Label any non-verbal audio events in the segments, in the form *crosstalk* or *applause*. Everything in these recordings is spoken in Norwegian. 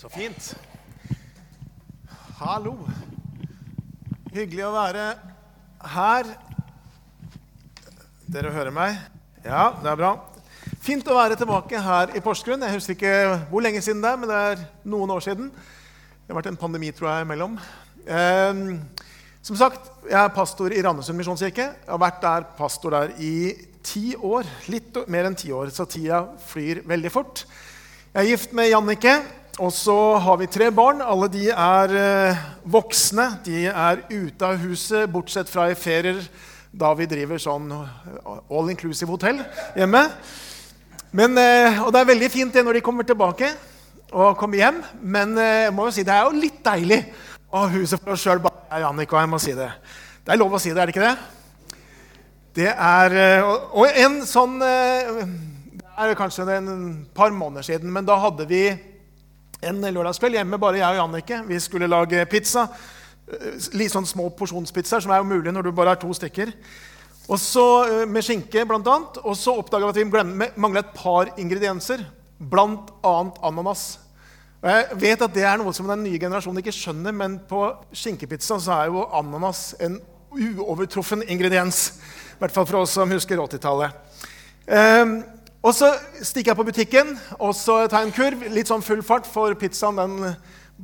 Så fint. Hallo. Hyggelig å være her. Dere hører meg? Ja, det er bra. Fint å være tilbake her i Porsgrunn. Jeg husker ikke hvor lenge siden det er, men det er noen år siden. Det har vært en pandemi, tror jeg, imellom. Eh, som sagt, jeg er pastor i Randesund misjonskirke. Jeg har vært der pastor der i ti år. Litt mer enn ti år, så tida flyr veldig fort. Jeg er gift med Jannike, og så har vi tre barn. Alle de er eh, voksne. De er ute av huset, bortsett fra i ferier da vi driver sånn all inclusive hotell hjemme. Men, eh, og det er veldig fint det når de kommer tilbake og kommer hjem. Men eh, jeg må jo si, det er jo litt deilig å ha huset for oss sjøl. Jeg må si det. Det er lov å si det, er det ikke det? Det er Og en sånn Det er kanskje en par måneder siden, men da hadde vi en lørdagskveld hjemme, bare jeg og Jannicke. Vi skulle lage pizza. Litt sånn små porsjonspizzaer, som er umulig når du bare er to stykker. Og så Med skinke, annet. Og så oppdaga vi at vi mangla et par ingredienser. Annet ananas. Og jeg vet at Det er noe som den nye generasjonen ikke skjønner, men på skinkepizza så er jo ananas en uovertruffen ingrediens. I hvert fall for oss som husker 80-tallet. Um, og så stikker jeg på butikken og så tar jeg en kurv. Litt sånn full fart, for pizzaen den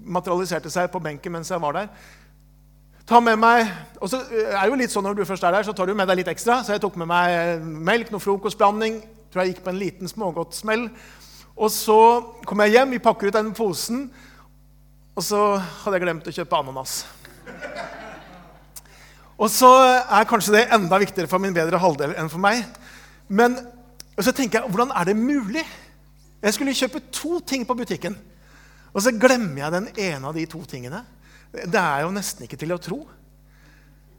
materialiserte seg på benken mens jeg var der. Ta med meg, og så er det jo litt sånn Når du først er der, så tar du med deg litt ekstra. Så jeg tok med meg melk, noe frokostblanding. Tror jeg gikk på en liten smågodtsmell. Og så kom jeg hjem, vi pakker ut den posen, og så hadde jeg glemt å kjøpe ananas. Og så er kanskje det enda viktigere for min bedre halvdel enn for meg. Men så tenker jeg, hvordan er det mulig? Jeg skulle kjøpe to ting på butikken, og så glemmer jeg den ene av de to tingene. Det er jo nesten ikke til å tro.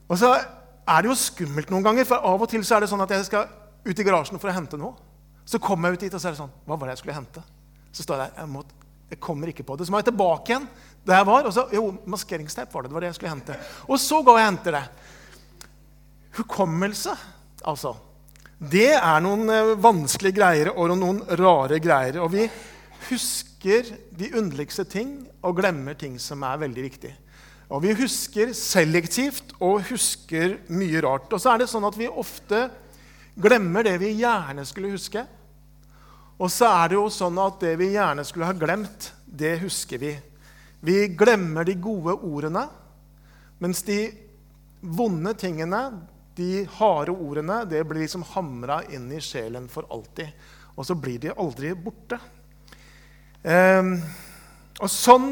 Og så er det jo skummelt noen ganger, for av og til så er det sånn at jeg skal ut i garasjen for å hente noe. Så kommer jeg ut dit, og så er det sånn Hva var det jeg skulle hente? Så står jeg der. Jeg, jeg kommer ikke på det. Så må jeg tilbake igjen der jeg var. Og så, jo, maskeringsteip var det. Det var det jeg skulle hente. Og så går jeg og henter det. Hukommelse, altså. Det er noen vanskelige greier og noen rare greier. Og vi husker de underligste ting og glemmer ting som er veldig viktige. Og vi husker selektivt og husker mye rart. Og så er det sånn at vi ofte glemmer det vi gjerne skulle huske. Og så er det jo sånn at det vi gjerne skulle ha glemt, det husker vi. Vi glemmer de gode ordene, mens de vonde tingene, de harde ordene, det blir liksom hamra inn i sjelen for alltid. Og så blir de aldri borte. Um, og sånn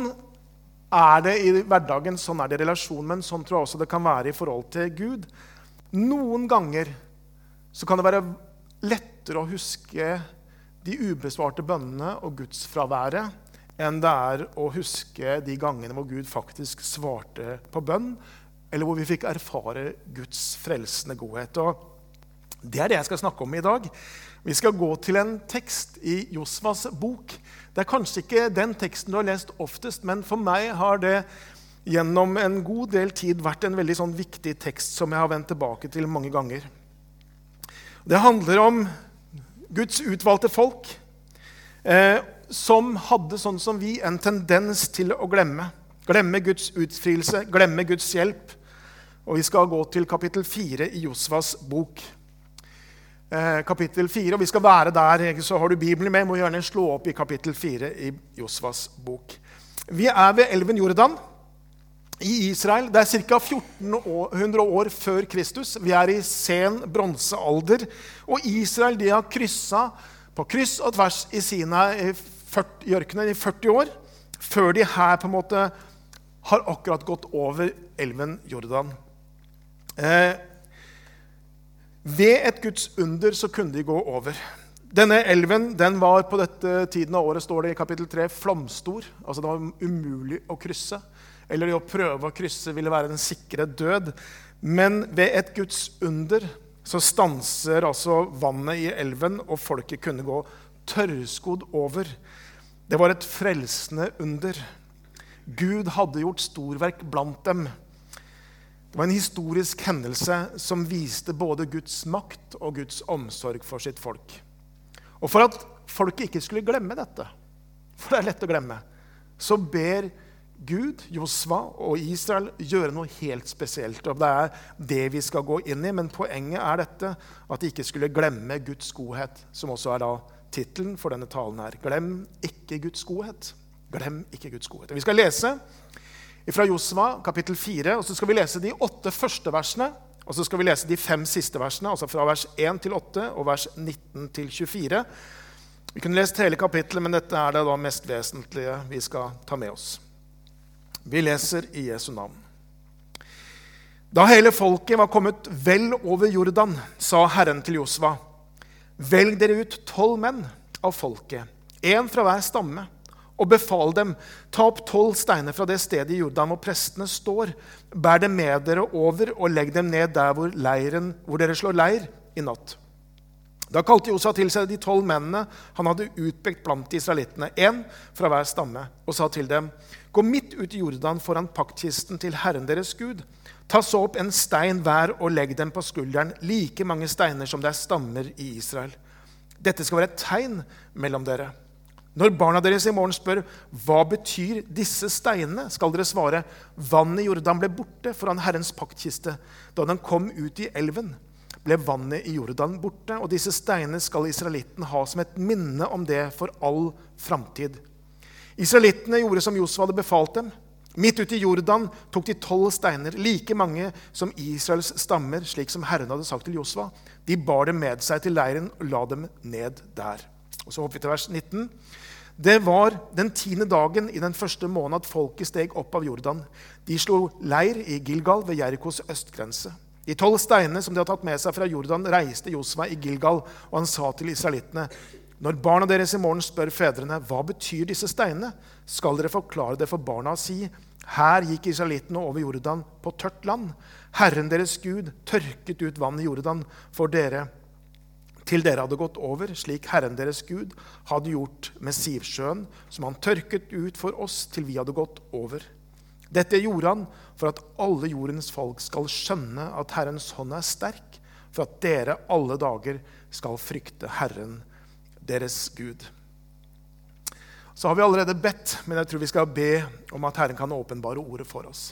er det i hverdagen, sånn er det i relasjonen, men sånn tror jeg også det kan være i forhold til Gud. Noen ganger så kan det være lettere å huske de ubesvarte bønnene og gudsfraværet enn det er å huske de gangene hvor Gud faktisk svarte på bønn, eller hvor vi fikk erfare Guds frelsende godhet. Og det er det jeg skal snakke om i dag. Vi skal gå til en tekst i Josvas bok. Det er kanskje ikke den teksten du har lest oftest, men for meg har det gjennom en god del tid vært en veldig sånn viktig tekst som jeg har vendt tilbake til mange ganger. Det handler om Guds utvalgte folk eh, som hadde, sånn som vi, en tendens til å glemme. Glemme Guds utfrielse, glemme Guds hjelp. Og Vi skal gå til kapittel 4 i Josvas bok. Eh, kapittel 4, og Vi skal være der, så har du Bibelen med. Må gjerne slå opp i kapittel 4 i Josvas bok. Vi er ved elven Jordan i Israel. Det er ca. 1400 år før Kristus. Vi er i sen bronsealder. Og Israel de har kryssa på kryss og tvers i sine i, 40, i ørkenen i 40 år før de her på en måte har akkurat gått over elven Jordan. Eh, ved et Guds under så kunne de gå over. Denne elven den var på dette tiden av året står det i kapittel 3, flomstor. Altså det var umulig å krysse eller det å prøve å krysse ville være den sikre død. Men ved et Guds under så stanser altså vannet i elven, og folket kunne gå tørrskodd over. Det var et frelsende under. Gud hadde gjort storverk blant dem. Det var en historisk hendelse som viste både Guds makt og Guds omsorg for sitt folk. Og for at folket ikke skulle glemme dette, for det er lett å glemme, så ber Gud, Josva og Israel gjøre noe helt spesielt. og Det er det vi skal gå inn i. Men poenget er dette, at de ikke skulle glemme Guds godhet, som også er da tittelen for denne talen her. Glem ikke Guds godhet. Glem ikke Guds godhet. Vi skal lese fra Josva kapittel 4, og så skal vi lese de åtte første versene. Og så skal vi lese de fem siste versene, altså fra vers 1 til 8 og vers 19 til 24. Vi kunne lest hele kapittelet, men dette er det da mest vesentlige vi skal ta med oss. Vi leser i Jesu navn. Da hele folket var kommet vel over Jordan, sa Herren til Josva.: Velg dere ut tolv menn av folket, én fra hver stamme, og befal dem, ta opp tolv steiner fra det stedet i Jordan hvor prestene står. Bær dem med dere over og legg dem ned der hvor, leiren, hvor dere slår leir i natt. Da kalte Josa til seg de tolv mennene han hadde utpekt blant israelittene, én fra hver stamme, og sa til dem.: Gå midt ut i Jordan foran paktkisten til Herren deres Gud. Ta så opp en stein hver og legg dem på skulderen, like mange steiner som det er stammer i Israel. Dette skal være et tegn mellom dere. Når barna deres i morgen spør hva betyr disse steinene, skal dere svare vannet i Jordan ble borte foran Herrens paktkiste da den kom ut i elven. Ble vannet i Jordan borte, og disse steinene skal israelitten ha som et minne om det for all framtid. Israelittene gjorde som Josef hadde befalt dem. Midt ute i Jordan tok de tolv steiner, like mange som Israels stammer, slik som Herren hadde sagt til Josva. De bar dem med seg til leiren og la dem ned der. Og så hopper vi til vers 19. Det var den tiende dagen i den første måneden at folket steg opp av Jordan. De slo leir i Gilgal ved Jerikos østgrense. De tolv steinene som de hadde tatt med seg fra Jordan, reiste Josva i Gilgal, og han sa til israelittene.: når barna deres i morgen spør fedrene hva betyr disse steinene, skal dere forklare det for barna og si:" Her gikk israelittene over Jordan på tørt land. Herren deres Gud tørket ut vann i Jordan for dere til dere hadde gått over, slik Herren deres Gud hadde gjort med Sivsjøen, som han tørket ut for oss til vi hadde gått over. Dette gjorde han for at alle jordens folk skal skjønne at Herrens hånd er sterk, for at dere alle dager skal frykte Herren deres Gud. Så har vi allerede bedt, men jeg tror vi skal be om at Herren kan åpenbare ordet for oss.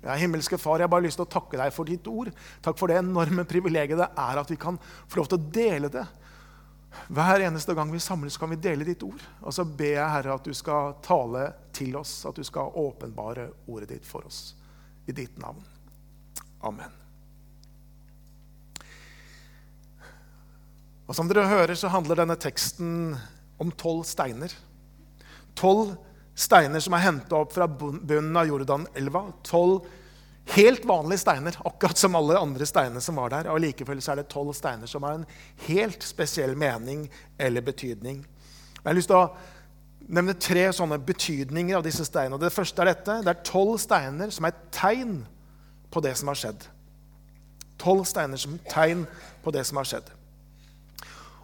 Ja, himmelske Far, jeg har bare lyst til å takke deg for ditt ord. Takk for det enorme privilegiet det er at vi kan få lov til å dele det. Hver eneste gang vi samles, kan vi dele ditt ord. Og så ber jeg, Herre, at du skal tale til oss, at du skal åpenbare ordet ditt for oss. I ditt navn. Amen. Og Som dere hører, så handler denne teksten om tolv steiner. Tolv steiner som er henta opp fra bunnen av Jordanelva. Tolv helt vanlige steiner, akkurat som alle andre steiner som var der. Og likevel er det tolv steiner som har en helt spesiell mening eller betydning. Jeg har lyst til å nevne tre sånne betydninger av disse steinene. Det første er dette. Det er tolv steiner som er et tegn på det som har skjedd. Tolv steiner som tegn på det som har skjedd.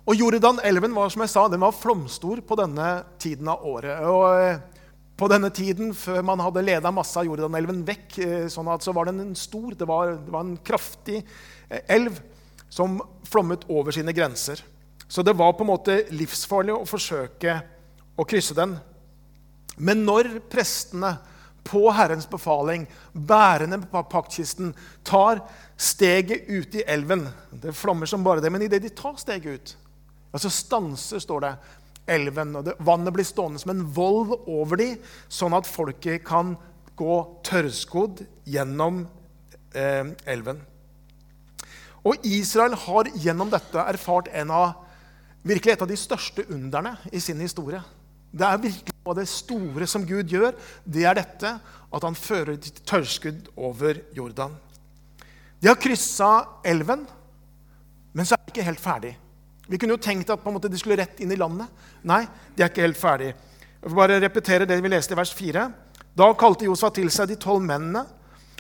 Og Jordan-elven var som jeg sa, den var flomstor på denne tiden av året. Og eh, på denne tiden, før man hadde leda masse av Jordan-elven vekk, eh, sånn at så var den en stor, det var, det var, en kraftig eh, elv som flommet over sine grenser. Så det var på en måte livsfarlig å forsøke å krysse den. Men når prestene på Herrens befaling, bærende på paktkisten, tar steget ut i elven Det flommer som bare det, men idet de tar steget ut, altså så stanser, står det, elven. og det, Vannet blir stående som en vold over dem, sånn at folket kan gå tørrskodd gjennom eh, elven. Og Israel har gjennom dette erfart en av, virkelig et av de største underne i sin historie. Det er virkelig noe av det store som Gud gjør. Det er dette at han fører tørrskudd over Jordan. De har kryssa elven, men så er de ikke helt ferdig. Vi kunne jo tenkt at måte, de skulle rett inn i landet. Nei, de er ikke helt ferdig. Jeg får bare repetere det vi leste i vers 4. Da kalte Josfa til seg de tolv mennene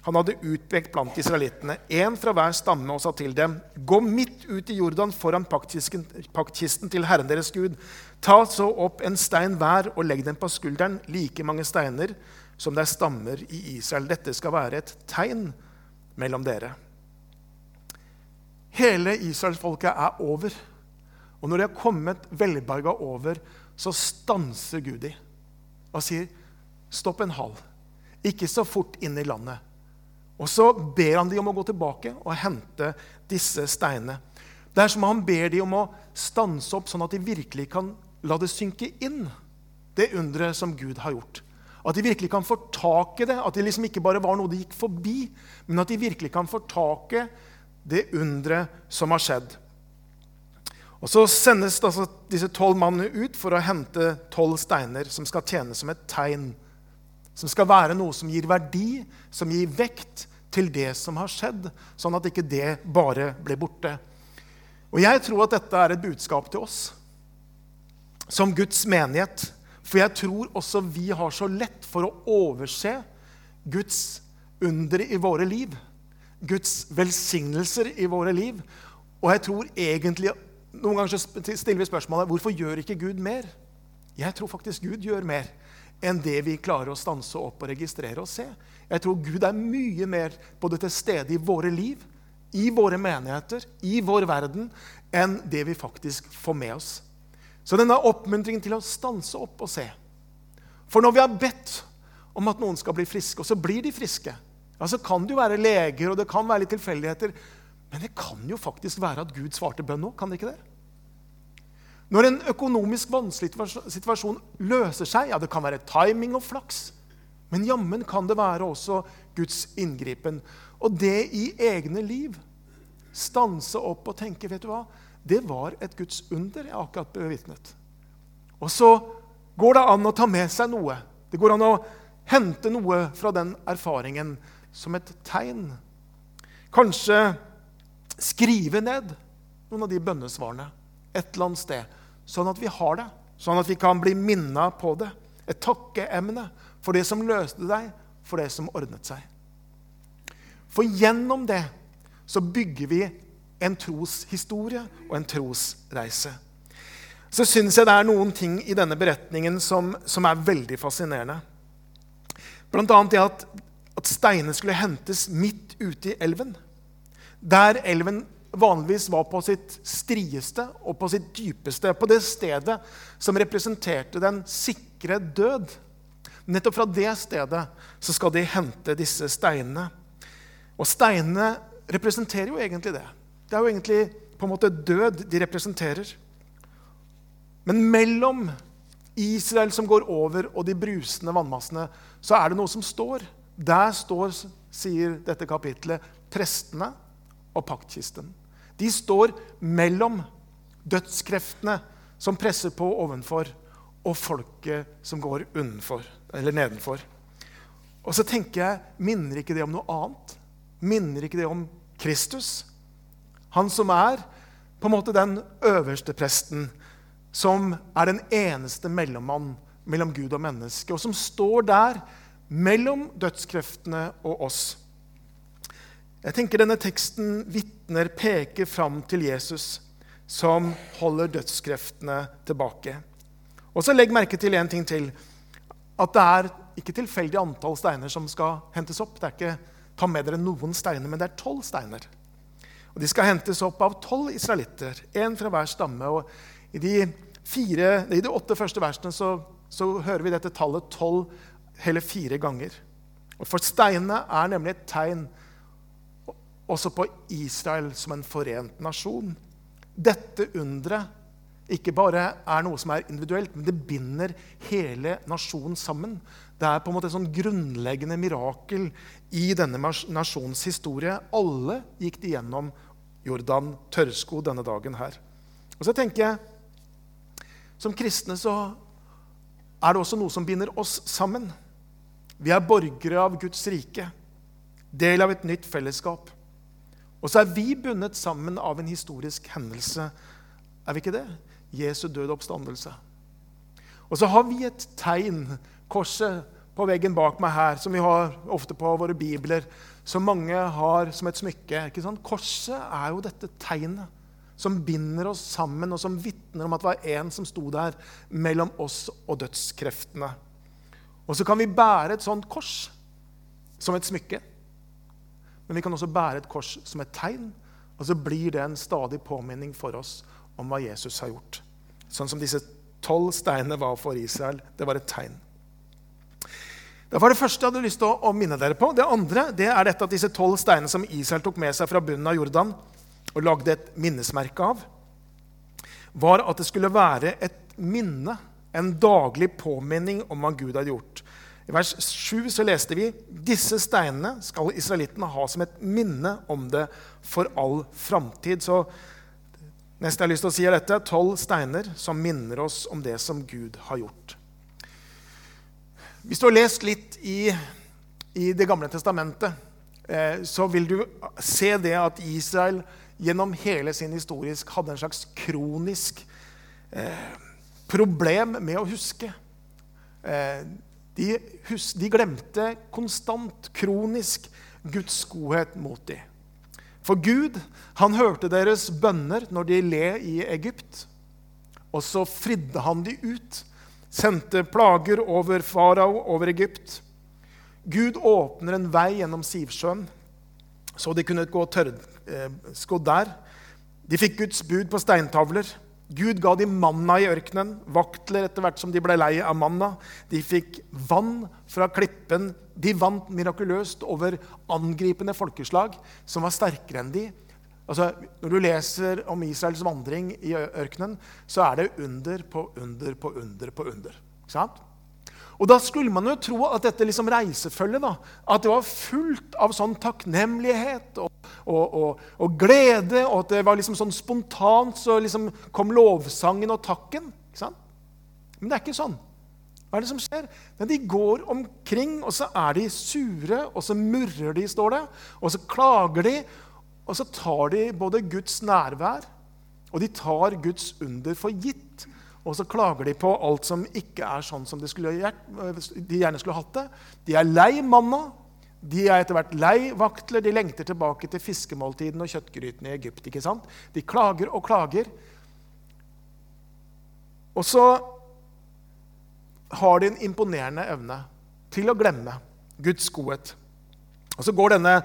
han hadde utpekt blant israelittene, én fra hver stamme, og sa til dem.: Gå midt ut i Jordan foran paktkisten til Herren deres Gud. Ta så opp en stein hver og legg den på skulderen, like mange steiner som det er stammer i Israel. Dette skal være et tegn mellom dere. Hele israelsfolket er over. Og når de har kommet velberga over, så stanser Gud de og sier, stopp en hal. Ikke så fort inn i landet. Og så ber han de om å gå tilbake og hente disse steinene. Det er som om han ber de om å stanse opp, sånn at de virkelig kan la det synke inn, det underet som Gud har gjort. At de virkelig kan få tak i det. At det liksom ikke bare var noe de gikk forbi, men at de virkelig kan få tak i det underet som har skjedd. Og Så sendes altså disse tolv mannene ut for å hente tolv steiner som skal tjene som et tegn. Som skal være noe som gir verdi, som gir vekt til det som har skjedd, sånn at ikke det bare blir borte. Og Jeg tror at dette er et budskap til oss som Guds menighet. For jeg tror også vi har så lett for å overse Guds under i våre liv. Guds velsignelser i våre liv. Og jeg tror egentlig Noen ganger stiller vi spørsmålet hvorfor gjør ikke Gud mer? Jeg tror faktisk Gud gjør mer enn det vi klarer å stanse opp og registrere og se. Jeg tror Gud er mye mer både til stede i våre liv, i våre menigheter, i vår verden, enn det vi faktisk får med oss. Så denne oppmuntringen til å stanse opp og se. For når vi har bedt om at noen skal bli friske, og så blir de friske, ja, så kan det jo være leger og det kan være litt tilfeldigheter. Men det kan jo faktisk være at Gud svarte bønn nå. Kan det ikke det? Når en økonomisk vanskelig situasjon løser seg, ja, det kan være timing og flaks, men jammen kan det være også Guds inngripen. Og det i egne liv. Stanse opp og tenke, vet du hva? Det var et Guds under jeg akkurat bevitnet. Og så går det an å ta med seg noe. Det går an å hente noe fra den erfaringen som et tegn. Kanskje skrive ned noen av de bønnesvarene et eller annet sted, sånn at vi har det, sånn at vi kan bli minna på det. Et takkeemne for det som løste deg, for det som ordnet seg. For gjennom det så bygger vi en troshistorie og en trosreise. Så syns jeg det er noen ting i denne beretningen som, som er veldig fascinerende. Bl.a. det at, at steinene skulle hentes midt ute i elven. Der elven vanligvis var på sitt strieste og på sitt dypeste. På det stedet som representerte den sikre død. Nettopp fra det stedet så skal de hente disse steinene. Og steinene representerer jo egentlig det. Det er jo egentlig på en måte død de representerer. Men mellom Israel som går over, og de brusende vannmassene, så er det noe som står. Der står, sier dette kapitlet, prestene og paktkisten. De står mellom dødskreftene som presser på ovenfor, og folket som går eller nedenfor. Og så tenker jeg, minner ikke det om noe annet? Minner ikke det om Kristus? Han som er på en måte den øverste presten, som er den eneste mellommann mellom Gud og menneske, og som står der mellom dødskreftene og oss. Jeg tenker Denne teksten vitner, peker fram til Jesus, som holder dødskreftene tilbake. Og så Legg merke til en ting til. At det er ikke tilfeldig antall steiner som skal hentes opp. Det er ikke ta med dere noen steiner, men det er tolv steiner. Og De skal hentes opp av tolv israelitter, én fra hver stamme. og I de, fire, i de åtte første versene så, så hører vi dette tallet tolv hele fire ganger. Og For steinene er nemlig et tegn også på Israel som en forent nasjon. Dette underet ikke bare er noe som er individuelt, men det binder hele nasjonen sammen. Det er på en måte et sånn grunnleggende mirakel i denne nasjonens historie. Alle gikk de gjennom Jordan tørrsko denne dagen her. Og så tenker jeg, Som kristne så er det også noe som binder oss sammen. Vi er borgere av Guds rike, del av et nytt fellesskap. Og så er vi bundet sammen av en historisk hendelse. Er vi ikke det? Jesu døde oppstandelse. Og så har vi et tegn, korset på veggen bak meg her, som vi har ofte på våre bibler, som mange har som et smykke. Korset er jo dette tegnet som binder oss sammen, og som vitner om at det var en som sto der mellom oss og dødskreftene. Og så kan vi bære et sånt kors som et smykke. Men vi kan også bære et kors som et tegn, og så blir det en stadig påminning for oss om hva Jesus har gjort. Sånn som disse tolv steinene var for Israel. Det var et tegn. Det var det første jeg hadde lyst til å, minne dere på. Det andre det er dette at disse tolv steinene som Israel tok med seg fra bunnen av Jordan og lagde et minnesmerke av, var at det skulle være et minne, en daglig påminning om hva Gud hadde gjort. I vers 7 så leste vi disse steinene skal israelittene ha som et minne om det for all framtid. Så neste jeg har lyst til å si, er dette tolv steiner som minner oss om det som Gud har gjort. Hvis du har lest litt i, i Det gamle testamentet, eh, så vil du se det at Israel gjennom hele sin historisk hadde en slags kronisk eh, problem med å huske. Eh, de, hus, de, glemte konstant, kronisk, Guds godhet mot dem. For Gud han hørte deres bønner når de le i Egypt, og så fridde han de ut sendte plager over farao, over Egypt. Gud åpner en vei gjennom Sivsjøen, så de kunne gå tørrskodd eh, der. De fikk Guds bud på steintavler. Gud ga dem manna i ørkenen, vaktler etter hvert som de ble lei av manna. De fikk vann fra klippen. De vant mirakuløst over angripende folkeslag som var sterkere enn de. Altså, når du leser om Israels vandring i ørkenen, så er det under på under på under på under. Ikke sant? Og Da skulle man jo tro at dette liksom reisefølget da, at det var fullt av sånn takknemlighet og, og, og, og, glede, og at det var liksom sånn spontant så liksom kom lovsangen og takken. Ikke sant? Men det er ikke sånn. Hva er det som skjer? Men de går omkring, og så er de sure, og så murrer de, står det. Og så klager de, og så tar de både Guds nærvær og de tar Guds under for gitt. Og så klager de på alt som ikke er sånn som de, de gjerne skulle hatt det. De er lei manna. De er etter hvert lei vaktler. De lengter tilbake til fiskemåltiden og kjøttgrytene i Egypt. ikke sant? De klager og klager. Og så har de en imponerende evne til å glemme Guds godhet. Og så går denne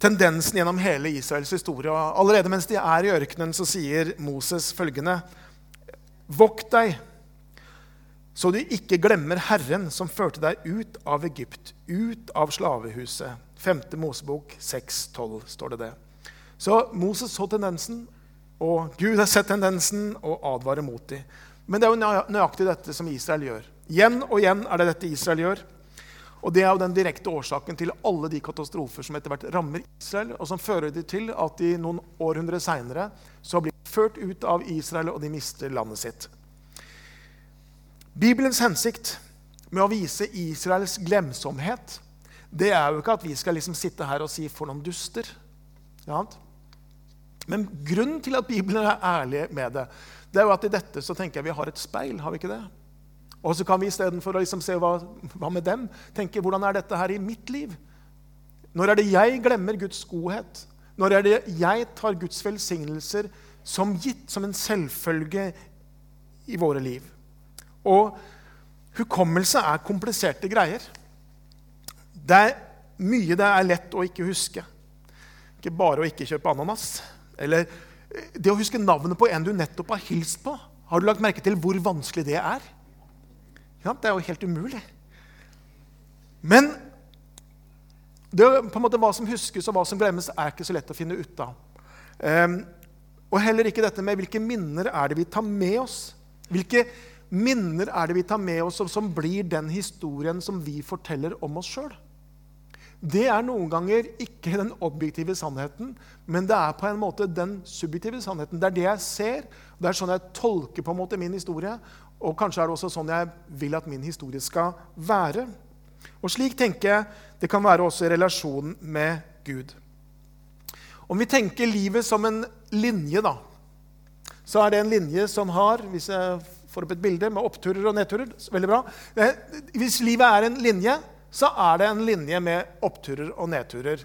tendensen gjennom hele Israels historie. Og allerede mens de er i ørkenen, så sier Moses følgende.: Vokt deg, så du ikke glemmer Herren som førte deg ut av Egypt, ut av slavehuset. 5. Mosebok 6,12 står det det. Så Moses så tendensen, og Gud har sett tendensen og advarer mot dem. Men det er jo nøyaktig dette som Israel gjør. Igjen og igjen er det dette Israel gjør. Og Det er jo den direkte årsaken til alle de katastrofer som etter hvert rammer Israel, og som fører det til at de noen århundrer seinere blir ført ut av Israel, og de mister landet sitt. Bibelens hensikt med å vise Israels glemsomhet det er jo ikke at vi skal liksom sitte her og si 'for noen duster'. Ja. Men grunnen til at Bibelen er ærlig med det, det er jo at i dette så tenker jeg vi har et speil. har vi ikke det? Og så kan vi istedenfor å liksom se hva, hva, med dem, tenke hvordan er dette her i mitt liv? Når er det jeg glemmer Guds godhet? Når er det jeg tar Guds velsignelser som gitt, som en selvfølge i våre liv? Og hukommelse er kompliserte greier. Det er mye det er lett å ikke huske. Ikke bare å ikke kjøpe ananas. Eller det å huske navnet på en du nettopp har hilst på. Har du lagt merke til hvor vanskelig det er? Det er jo helt umulig. Men det, på en måte, hva som huskes og hva som glemmes, er ikke så lett å finne ut av. Um, og heller ikke dette med hvilke minner er det vi tar med oss. Hvilke minner er det vi tar med oss som, som blir den historien som vi forteller om oss sjøl? Det er noen ganger ikke den objektive sannheten, men det er på en måte den subjektive sannheten. Det er det jeg ser, det er sånn jeg tolker på en måte min historie. Og kanskje er det også sånn jeg vil at min historie skal være. Og slik tenker jeg det kan være også i relasjonen med Gud. Om vi tenker livet som en linje, da, så er det en linje som har Hvis jeg får opp et bilde med oppturer og nedturer veldig bra. Hvis livet er en linje, så er det en linje med oppturer og nedturer.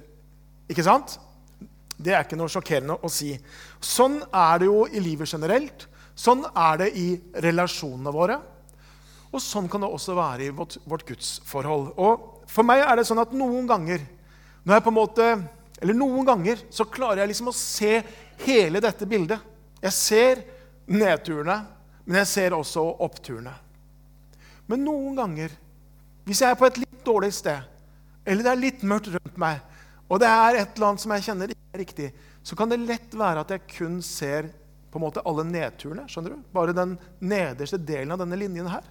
Ikke sant? Det er ikke noe sjokkerende å si. Sånn er det jo i livet generelt. Sånn er det i relasjonene våre. Og sånn kan det også være i vårt, vårt gudsforhold. Og for meg er det sånn at noen ganger når jeg på en måte, eller noen ganger så klarer jeg liksom å se hele dette bildet. Jeg ser nedturene, men jeg ser også oppturene. Men noen ganger, hvis jeg er på et litt dårlig sted, eller det er litt mørkt rundt meg, og det er et eller annet som jeg kjenner ikke er riktig, så kan det lett være at jeg kun ser på en måte alle nedturene. skjønner du? Bare den nederste delen av denne linjen her.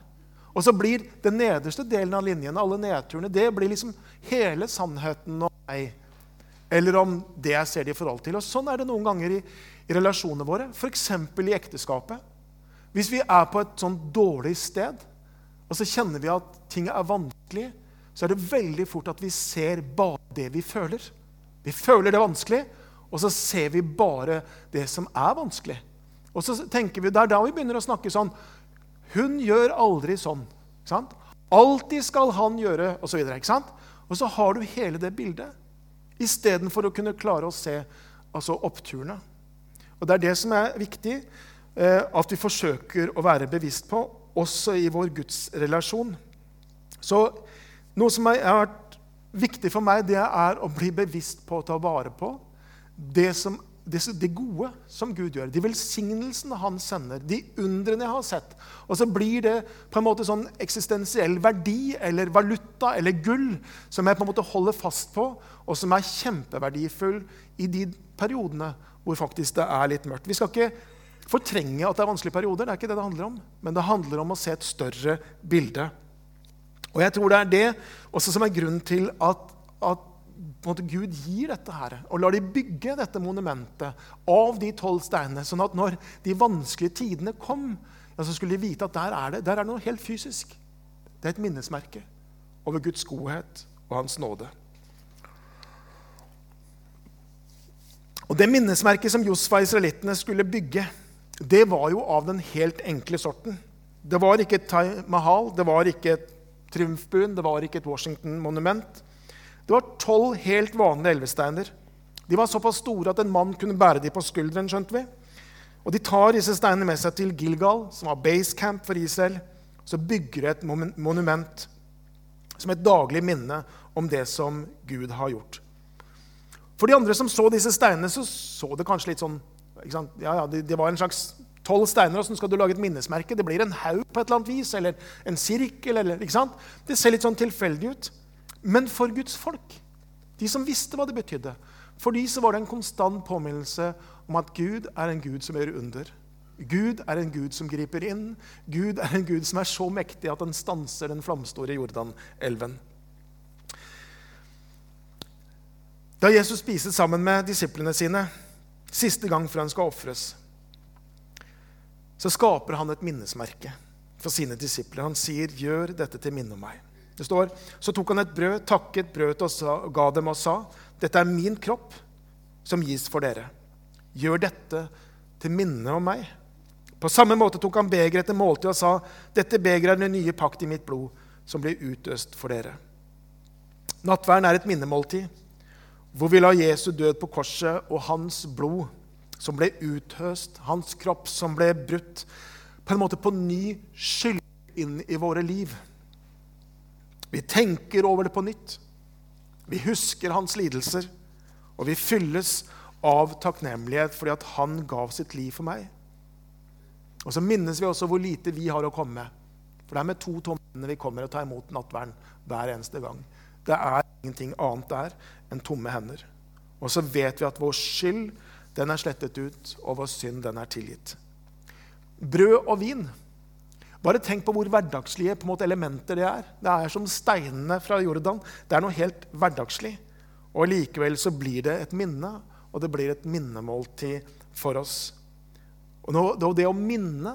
Og så blir den nederste delen av linjen, alle nedturene, det blir liksom hele sannheten om meg. Eller om det jeg ser det i forhold til. Og Sånn er det noen ganger i, i relasjonene våre, f.eks. i ekteskapet. Hvis vi er på et sånn dårlig sted, og så kjenner vi at ting er vanskelig, så er det veldig fort at vi ser bare det vi føler. Vi føler det vanskelig, og så ser vi bare det som er vanskelig. Og så tenker vi, Det er da vi begynner å snakke sånn Hun gjør aldri sånn. ikke sant? Alltid skal han gjøre, osv. Og, så videre, og så har du hele det bildet istedenfor å kunne klare å se altså oppturene. Og Det er det som er viktig eh, at vi forsøker å være bevisst på, også i vår gudsrelasjon. Så noe som har vært viktig for meg, det er å bli bevisst på å ta vare på det, som, det, gode som Gud gjør. De velsignelsene han sender, de undrene jeg har sett. Og så blir det på en måte sånn eksistensiell verdi eller valuta eller gull som jeg på en måte holder fast på, og som er kjempeverdifull i de periodene hvor faktisk det er litt mørkt. Vi skal ikke fortrenge at det er vanskelige perioder, det er ikke det det handler om. Men det handler om å se et større bilde. Og jeg tror det er det også som er grunnen til at, at Gud gir dette her, og lar de bygge dette monumentet av de tolv steinene, sånn at når de vanskelige tidene kom, ja, så skulle de vite at der er det, der er noe helt fysisk. Det er et minnesmerke over Guds godhet og Hans nåde. Og Det minnesmerket som Josfa og israelittene skulle bygge, det var jo av den helt enkle sorten. Det var ikke et Tai Mahal, det var ikke et triumfbuen, det var ikke et Washington-monument. Det var tolv helt vanlige elvesteiner. De var såpass store at en mann kunne bære dem på skulderen. skjønte vi. Og De tar disse steinene med seg til Gilgal, som var base camp for Israel. Så bygger de et monument som et daglig minne om det som Gud har gjort. For de andre som så disse steinene, så så det kanskje litt sånn ja, ja, det, det, var en slags tolv steiner. Åssen skal du lage et minnesmerke? Det blir en haug på et eller annet vis, eller en sirkel. Eller, ikke sant? Det ser litt sånn tilfeldig ut. Men for Guds folk, de som visste hva det betydde, for de så var det en konstant påminnelse om at Gud er en Gud som gjør under. Gud er en Gud som griper inn. Gud er en Gud som er så mektig at den stanser den flamstore Jordanelven. Da Jesus spiser sammen med disiplene sine siste gang før han skal ofres, så skaper han et minnesmerke for sine disipler. Han sier, 'Gjør dette til minne om meg'. Det står, Så tok han et brød, takket brødet og ga dem og sa, 'Dette er min kropp, som gis for dere. Gjør dette til minne om meg.' På samme måte tok han begeret etter måltid og sa, 'Dette begeret er den nye pakt i mitt blod, som blir utøst for dere.' Nattverden er et minnemåltid hvor vi la Jesu død på korset og hans blod som ble uthøst, hans kropp som ble brutt, på en måte på ny skyld inn i våre liv. Vi tenker over det på nytt. Vi husker hans lidelser, og vi fylles av takknemlighet fordi at han gav sitt liv for meg. Og så minnes vi også hvor lite vi har å komme med. For det er med to tomme hender vi kommer og tar imot nattverden hver eneste gang. Det er ingenting annet der enn tomme hender. Og så vet vi at vår skyld den er slettet ut, og vår synd den er tilgitt. Brød og vin. Bare tenk på hvor hverdagslige på måte, elementer det er. Det er som steinene fra Jordan. Det er noe helt hverdagslig. Og likevel så blir det et minne, og det blir et minnemåltid for oss. Og det å minne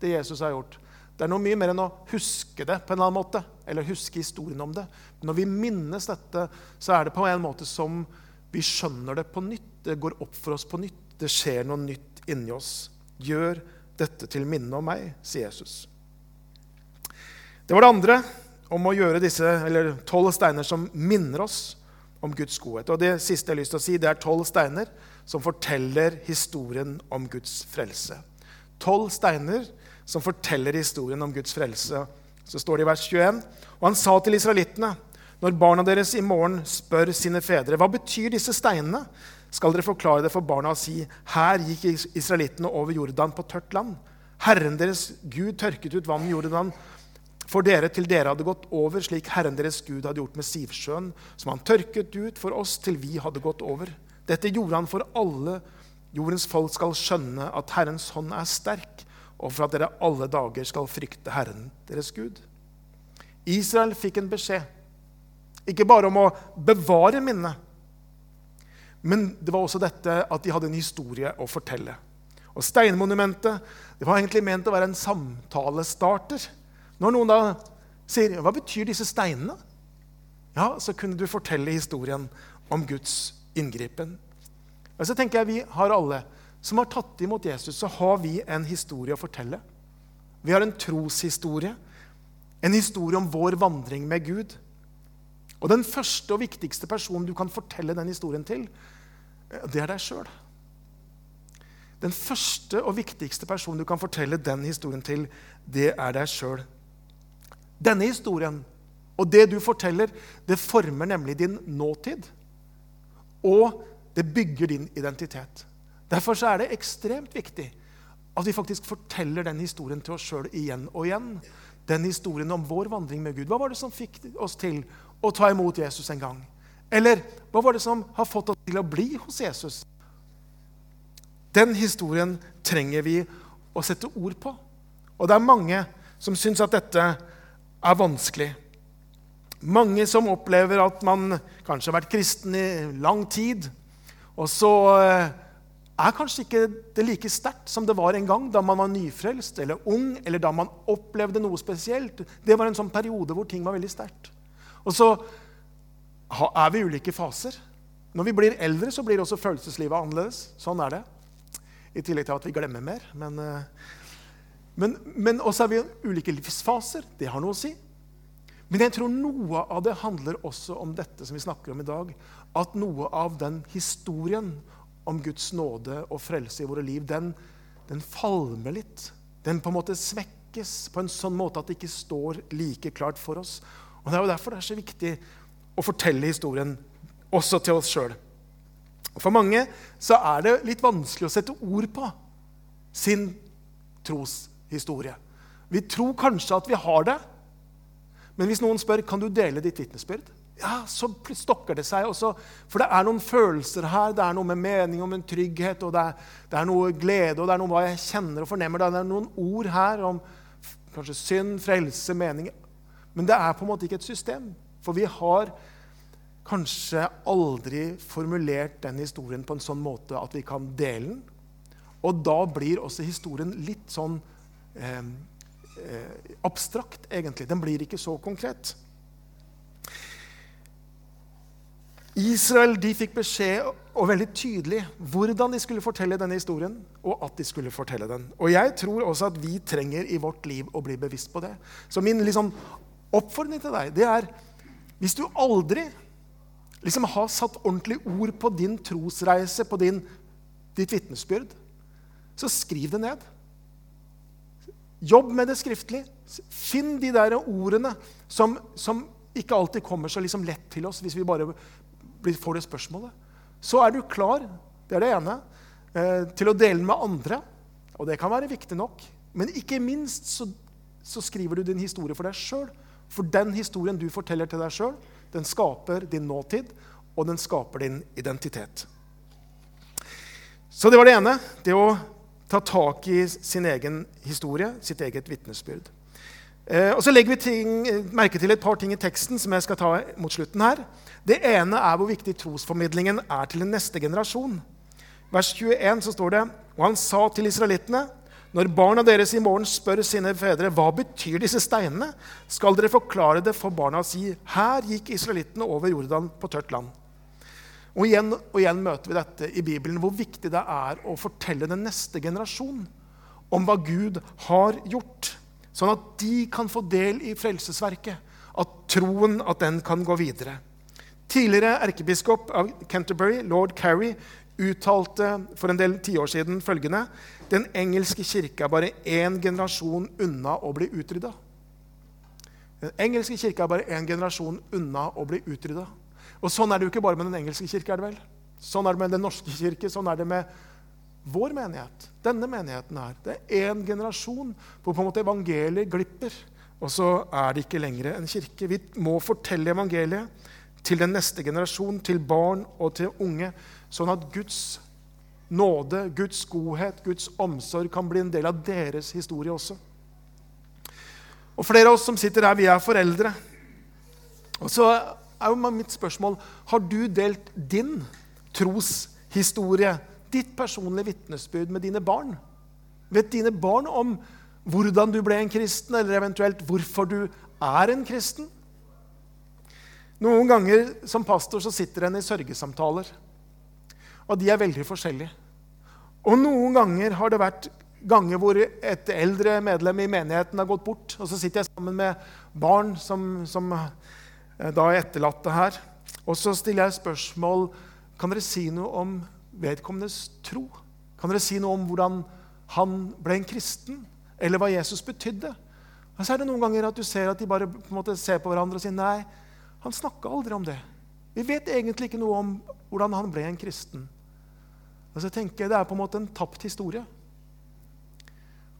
det Jesus har gjort, det er noe mye mer enn å huske det på en annen måte, eller huske historien om det. Men når vi minnes dette, så er det på en måte som vi skjønner det på nytt. Det går opp for oss på nytt. Det skjer noe nytt inni oss. Gjør dette til minne om meg, sier Jesus. Det var det andre, om å gjøre disse eller tolv steiner som minner oss om Guds godhet. Og Det siste jeg har lyst til å si, det er tolv steiner som forteller historien om Guds frelse. Tolv steiner som forteller historien om Guds frelse. Så står det i vers 21. Og han sa til israelittene, når barna deres i morgen spør sine fedre, hva betyr disse steinene, skal dere forklare det for barna og si, her gikk israelittene over Jordan på tørt land. Herren deres Gud tørket ut vannet i Jordan For dere til dere hadde gått over slik Herren deres Gud hadde gjort med Sivsjøen, som han tørket ut for oss til vi hadde gått over. Dette gjorde han for alle jordens folk skal skjønne at Herrens hånd er sterk, og for at dere alle dager skal frykte Herren deres Gud. Israel fikk en beskjed, ikke bare om å bevare minnet, men det var også dette at de hadde en historie å fortelle. Og Steinmonumentet det var egentlig ment å være en samtalestarter. Når noen da sier 'Hva betyr disse steinene?' Ja, så kunne du fortelle historien om Guds inngripen. Og så tenker jeg Vi har alle som har tatt imot Jesus, så har vi en historie å fortelle. Vi har en troshistorie, en historie om vår vandring med Gud. Og den første og viktigste personen du kan fortelle den historien til, det er deg sjøl. Den første og viktigste personen du kan fortelle den historien til, det er deg sjøl. Denne historien og det du forteller, det former nemlig din nåtid. Og det bygger din identitet. Derfor er det ekstremt viktig at vi faktisk forteller den historien til oss sjøl igjen og igjen. Den historien om vår vandring med Gud. Hva var det som fikk oss til å ta imot Jesus en gang? Eller hva var det som har fått oss til å bli hos Jesus? Den historien trenger vi å sette ord på. Og det er mange som syns at dette er vanskelig. Mange som opplever at man kanskje har vært kristen i lang tid, og så eh, er kanskje ikke det like sterkt som det var en gang da man var nyfrelst eller ung, eller da man opplevde noe spesielt. Det var en sånn periode hvor ting var veldig sterkt. Og så er vi i ulike faser. Når vi blir eldre, så blir også følelseslivet annerledes. Sånn er det. I tillegg til at vi glemmer mer. Men, eh, men, men også er vi i ulike livsfaser. Det har noe å si. Men jeg tror noe av det handler også om dette som vi snakker om i dag. At noe av den historien om Guds nåde og frelse i våre liv, den, den falmer litt. Den på en måte svekkes på en sånn måte at det ikke står like klart for oss. Og Det er jo derfor det er så viktig å fortelle historien også til oss sjøl. For mange så er det litt vanskelig å sette ord på sin troshistorie. Vi tror kanskje at vi har det, men hvis noen spør kan du dele ditt vitnesbyrd, ja, så stokker det seg. Også, for det er noen følelser her. Det er noe med mening om en trygghet, og det er, det er noe glede, og det er noe hva jeg kjenner og fornemmer. Det er noen ord her om kanskje synd, frelse, mening. Men det er på en måte ikke et system. For vi har kanskje aldri formulert den historien på en sånn måte at vi kan dele den. Og da blir også historien litt sånn eh, eh, abstrakt, egentlig. Den blir ikke så konkret. Israel de fikk beskjed og veldig tydelig hvordan de skulle fortelle denne historien. Og at de skulle fortelle den. Og jeg tror også at vi trenger i vårt liv å bli bevisst på det. Så min liksom, oppfordring til deg det er hvis du aldri liksom har satt ordentlig ord på din trosreise, på din, ditt vitnesbyrd, så skriv det ned. Jobb med det skriftlig. Finn de der ordene som, som ikke alltid kommer så liksom lett til oss hvis vi bare får det spørsmålet. Så er du klar, det er det ene, eh, til å dele med andre. Og det kan være viktig nok. Men ikke minst så, så skriver du din historie for deg sjøl. For den historien du forteller til deg sjøl, den skaper din nåtid, og den skaper din identitet. Så det var det ene. Det å ta tak i sin egen historie, sitt eget vitnesbyrd. Eh, og så legger vi ting, merke til et par ting i teksten som jeg skal ta mot slutten her. Det ene er hvor viktig trosformidlingen er til den neste generasjon. Vers 21 så står det Og han sa til israelittene når barna deres i morgen spør sine fedre hva betyr disse steinene, skal dere forklare det for barna og si her gikk israelittene over Jordan på tørt land. Og igjen, og igjen møter vi dette i Bibelen, hvor viktig det er å fortelle den neste generasjon om hva Gud har gjort, sånn at de kan få del i frelsesverket. At troen at den kan gå videre. Tidligere erkebiskop av Canterbury, lord Carey, uttalte for en del tiår siden følgende den engelske kirke er bare én generasjon unna å bli utrydda. Den engelske kirke er bare én generasjon unna å bli utrydda. Og sånn er det jo ikke bare med den engelske kirke. er det vel? Sånn er det med Den norske kirke, sånn er det med vår menighet. Denne menigheten her. Det er én generasjon hvor på en måte evangeliet glipper. og så er det ikke lenger en kirke. Vi må fortelle evangeliet til den neste generasjon, til barn og til unge, sånn at Guds nåde, Guds godhet, Guds omsorg kan bli en del av deres historie også. Og Flere av oss som sitter her, vi er foreldre. Og så er jo mitt spørsmål har du delt din troshistorie, ditt personlige vitnesbyrd, med dine barn? Vet dine barn om hvordan du ble en kristen, eller eventuelt hvorfor du er en kristen? Noen ganger som pastor så sitter en i sørgesamtaler. Og de er veldig forskjellige. Og noen ganger har det vært ganger hvor et eldre medlem i menigheten har gått bort. Og så sitter jeg sammen med barn som, som da er etterlatte her. Og så stiller jeg spørsmål Kan dere si noe om vedkommendes tro. Kan dere si noe om hvordan han ble en kristen, eller hva Jesus betydde? Og så er det noen ganger at du ser at de bare på en måte ser på hverandre og sier nei, han snakka aldri om det. Vi vet egentlig ikke noe om hvordan han ble en kristen. Og så tenker jeg Det er på en måte en tapt historie.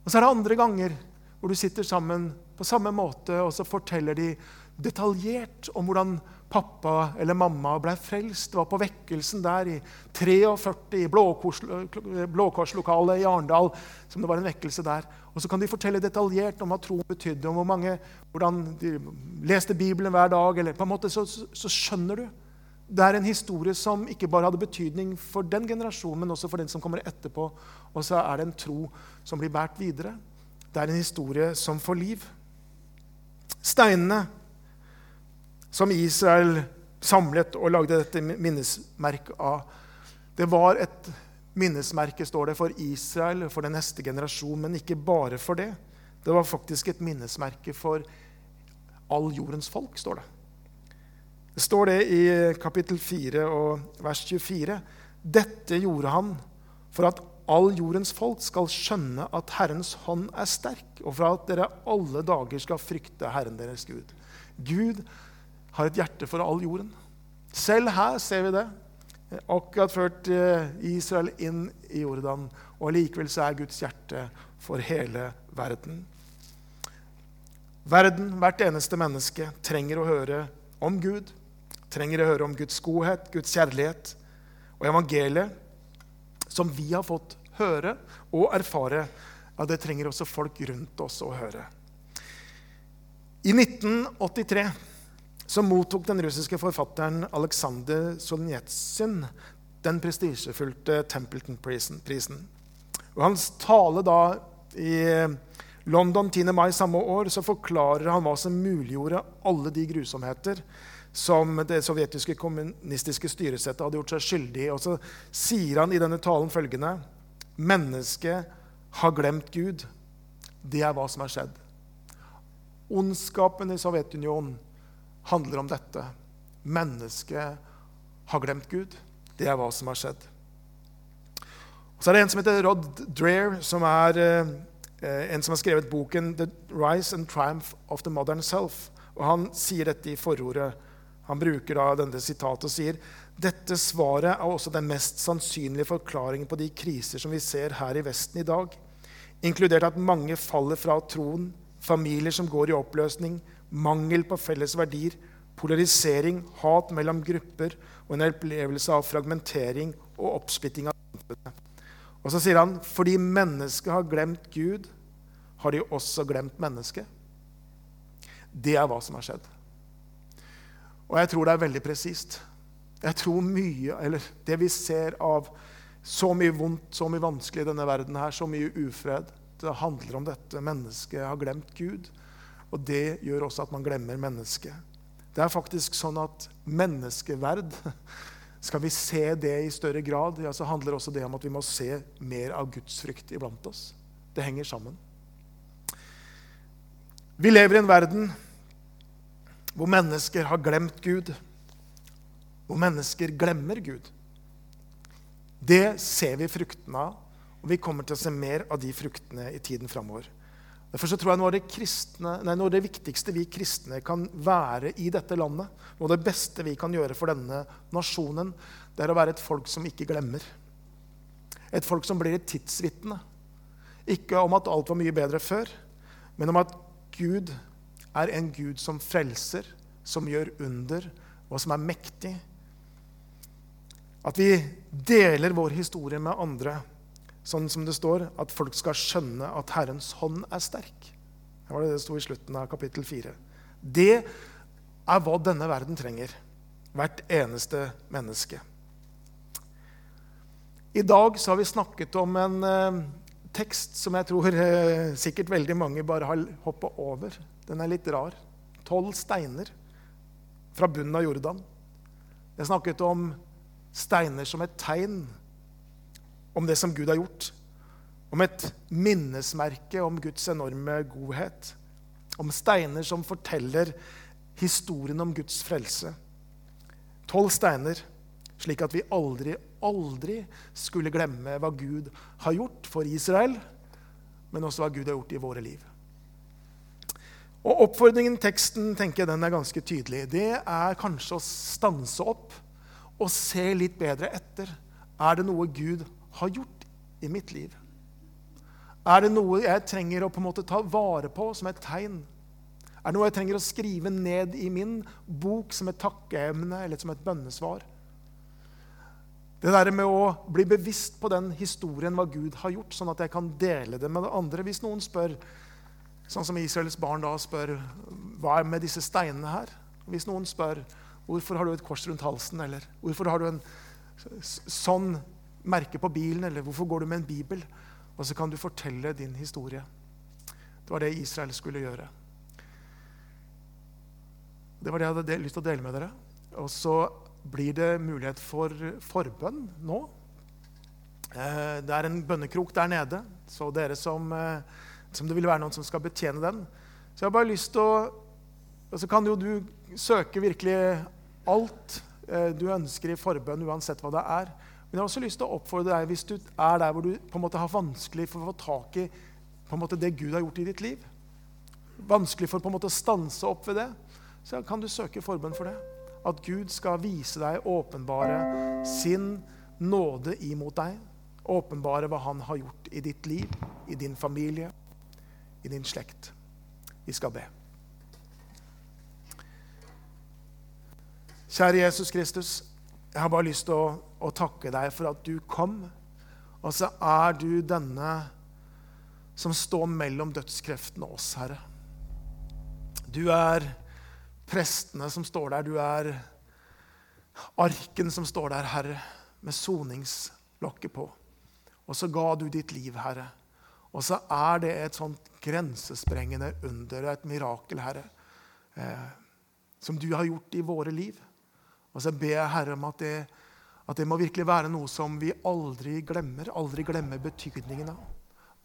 Og så er det andre ganger hvor du sitter sammen på samme måte, og så forteller de detaljert om hvordan pappa eller mamma ble frelst. Det Var på vekkelsen der i 43 i Blåkorslokalet i Arendal. som det var en vekkelse der. Og så kan de fortelle detaljert om hva troen betydde, om hvor mange, hvordan de leste Bibelen hver dag. eller på en måte så, så skjønner du det er en historie som ikke bare hadde betydning for den generasjonen, men også for den som kommer etterpå. Og så er det en tro som blir båret videre. Det er en historie som får liv. Steinene som Israel samlet og lagde dette minnesmerket av, det var et minnesmerke står det, for Israel, for den neste generasjon, men ikke bare for det. Det var faktisk et minnesmerke for all jordens folk, står det. Det står det i kapittel 4 og vers 24. Dette gjorde han for at all jordens folk skal skjønne at Herrens hånd er sterk, og for at dere alle dager skal frykte Herren deres Gud. Gud har et hjerte for all jorden. Selv her ser vi det. Akkurat ført eh, Israel inn i Jordan, og likevel så er Guds hjerte for hele verden. Verden, hvert eneste menneske, trenger å høre om Gud trenger å høre om Guds godhet, Guds kjærlighet og evangeliet, som vi har fått høre og erfare. Ja, det trenger også folk rundt oss å høre. I 1983 så mottok den russiske forfatteren Aleksandr Solnitsyn den prestisjefylte Templeton-prisen. Og hans tale da i London 10. mai samme år så forklarer han hva som muliggjorde alle de grusomheter som det sovjetiske kommunistiske styresettet hadde gjort seg skyldig i. Og så sier han i denne talen følgende Mennesket har glemt Gud. Det er hva som har skjedd. Ondskapen i Sovjetunionen handler om dette. Mennesket har glemt Gud. Det er hva som har skjedd. Og så er det en som heter Rod Dreher, som er eh, en som har skrevet boken 'The Rise and Triumph of the Modern Self'. Og Han sier dette i forordet han bruker da denne sitatet og sier dette svaret er også den mest sannsynlige forklaringen på de kriser som vi ser her i Vesten i dag, inkludert at mange faller fra troen, familier som går i oppløsning, mangel på felles verdier, polarisering, hat mellom grupper og en opplevelse av fragmentering og oppsplitting av samfunnet. Og så sier han fordi mennesket har glemt Gud, har de også glemt mennesket. Det er hva som har skjedd. Og jeg tror det er veldig presist. Jeg tror mye, eller Det vi ser av så mye vondt, så mye vanskelig i denne verden, her, så mye ufred, det handler om dette. Mennesket har glemt Gud. Og det gjør også at man glemmer mennesket. Det er faktisk sånn at menneskeverd *laughs* Skal vi se det i større grad, ja, så handler også det om at vi må se mer av gudsfrykt iblant oss. Det henger sammen. Vi lever i en verden hvor mennesker har glemt Gud, hvor mennesker glemmer Gud. Det ser vi fruktene av, og vi kommer til å se mer av de fruktene i tiden framover. Derfor tror jeg noe av, det kristne, nei, noe av det viktigste vi kristne kan være i dette landet, noe av det beste vi kan gjøre for denne nasjonen, det er å være et folk som ikke glemmer. Et folk som blir et tidsvitne. Ikke om at alt var mye bedre før, men om at Gud er en Gud som frelser, som gjør under, og som er mektig. At vi deler vår historie med andre, sånn som det står, at folk skal skjønne at Herrens hånd er sterk. Det var det det sto i slutten av kapittel 4. Det er hva denne verden trenger. Hvert eneste menneske. I dag så har vi snakket om en eh, tekst som jeg tror eh, sikkert veldig mange bare har hoppa over. Den er litt rar. Tolv steiner fra bunnen av Jordan. Jeg snakket om steiner som et tegn om det som Gud har gjort. Om et minnesmerke om Guds enorme godhet. Om steiner som forteller historien om Guds frelse. Tolv steiner, slik at vi aldri, aldri skulle glemme hva Gud har gjort for Israel, men også hva Gud har gjort i våre liv. Og Oppfordringen i teksten tenker jeg den er ganske tydelig. Det er kanskje å stanse opp og se litt bedre etter. Er det noe Gud har gjort i mitt liv? Er det noe jeg trenger å på en måte ta vare på som et tegn? Er det noe jeg trenger å skrive ned i min bok som et takkeemne eller som et bønnesvar? Det der med å bli bevisst på den historien hva Gud har gjort, sånn at jeg kan dele det med andre. Hvis noen spør, sånn som Israels barn da spør hva er med disse steinene her? Hvis noen spør hvorfor har du et kors rundt halsen, eller hvorfor har du en sånn merke på bilen, eller hvorfor går du med en bibel? Og så kan du fortelle din historie. Det var det Israel skulle gjøre. Det var det jeg hadde lyst til å dele med dere. Og så blir det mulighet for forbønn nå. Eh, det er en bønnekrok der nede, så dere som, eh, som det vil være noen som skal betjene den. Så jeg har bare lyst til å Og så kan jo du søke virkelig alt eh, du ønsker i forbønn, uansett hva det er. Men jeg har også lyst til å oppfordre deg hvis du er der hvor du på en måte har vanskelig for å få tak i på en måte det Gud har gjort i ditt liv. Vanskelig for på en måte å stanse opp ved det så kan du søke forbønn for det. At Gud skal vise deg, åpenbare sin nåde imot deg. Åpenbare hva han har gjort i ditt liv, i din familie, i din slekt. Vi skal be. Kjære Jesus Kristus, jeg har bare lyst til å, å takke deg for at du kom. Og så er du denne som står mellom dødskreftene og oss, Herre. Du er prestene som står der. Du er arken som står der, Herre, med soningslokket på. Og så ga du ditt liv, Herre. Og så er det et sånt grensesprengende under et mirakel, Herre, eh, som du har gjort i våre liv. Og så ber jeg, Herre, om at det, at det må virkelig være noe som vi aldri glemmer. Aldri glemmer betydningen av.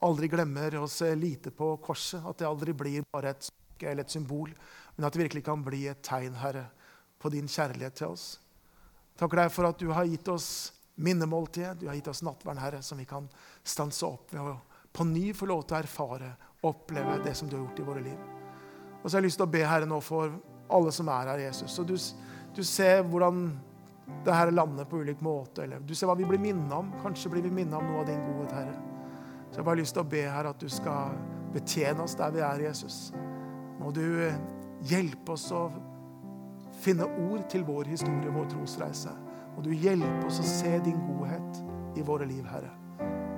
Aldri glemmer å se lite på korset. At det aldri blir bare et stykke eller et symbol, men at det virkelig kan bli et tegn, Herre, på din kjærlighet til oss. Takker deg for at du har gitt oss minnemåltid, du har gitt oss nattvern, Herre, som vi kan stanse opp ved å på ny få lov til å erfare oppleve det som du har gjort i våre liv. Og så har jeg lyst til å be Herre nå for alle som er her, Jesus. Og du, du ser hvordan det her lander på ulik måte. Eller du ser hva vi blir minnet om. Kanskje blir vi minnet om noe av din godhet, Herre. Så jeg har bare lyst til å be her at du skal betjene oss der vi er, Jesus. Må du hjelpe oss å finne ord til vår historie, vår trosreise. Må du hjelpe oss å se din godhet i våre liv, Herre.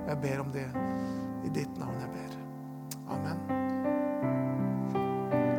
Jeg ber om det i ditt navn jeg ber. Amen.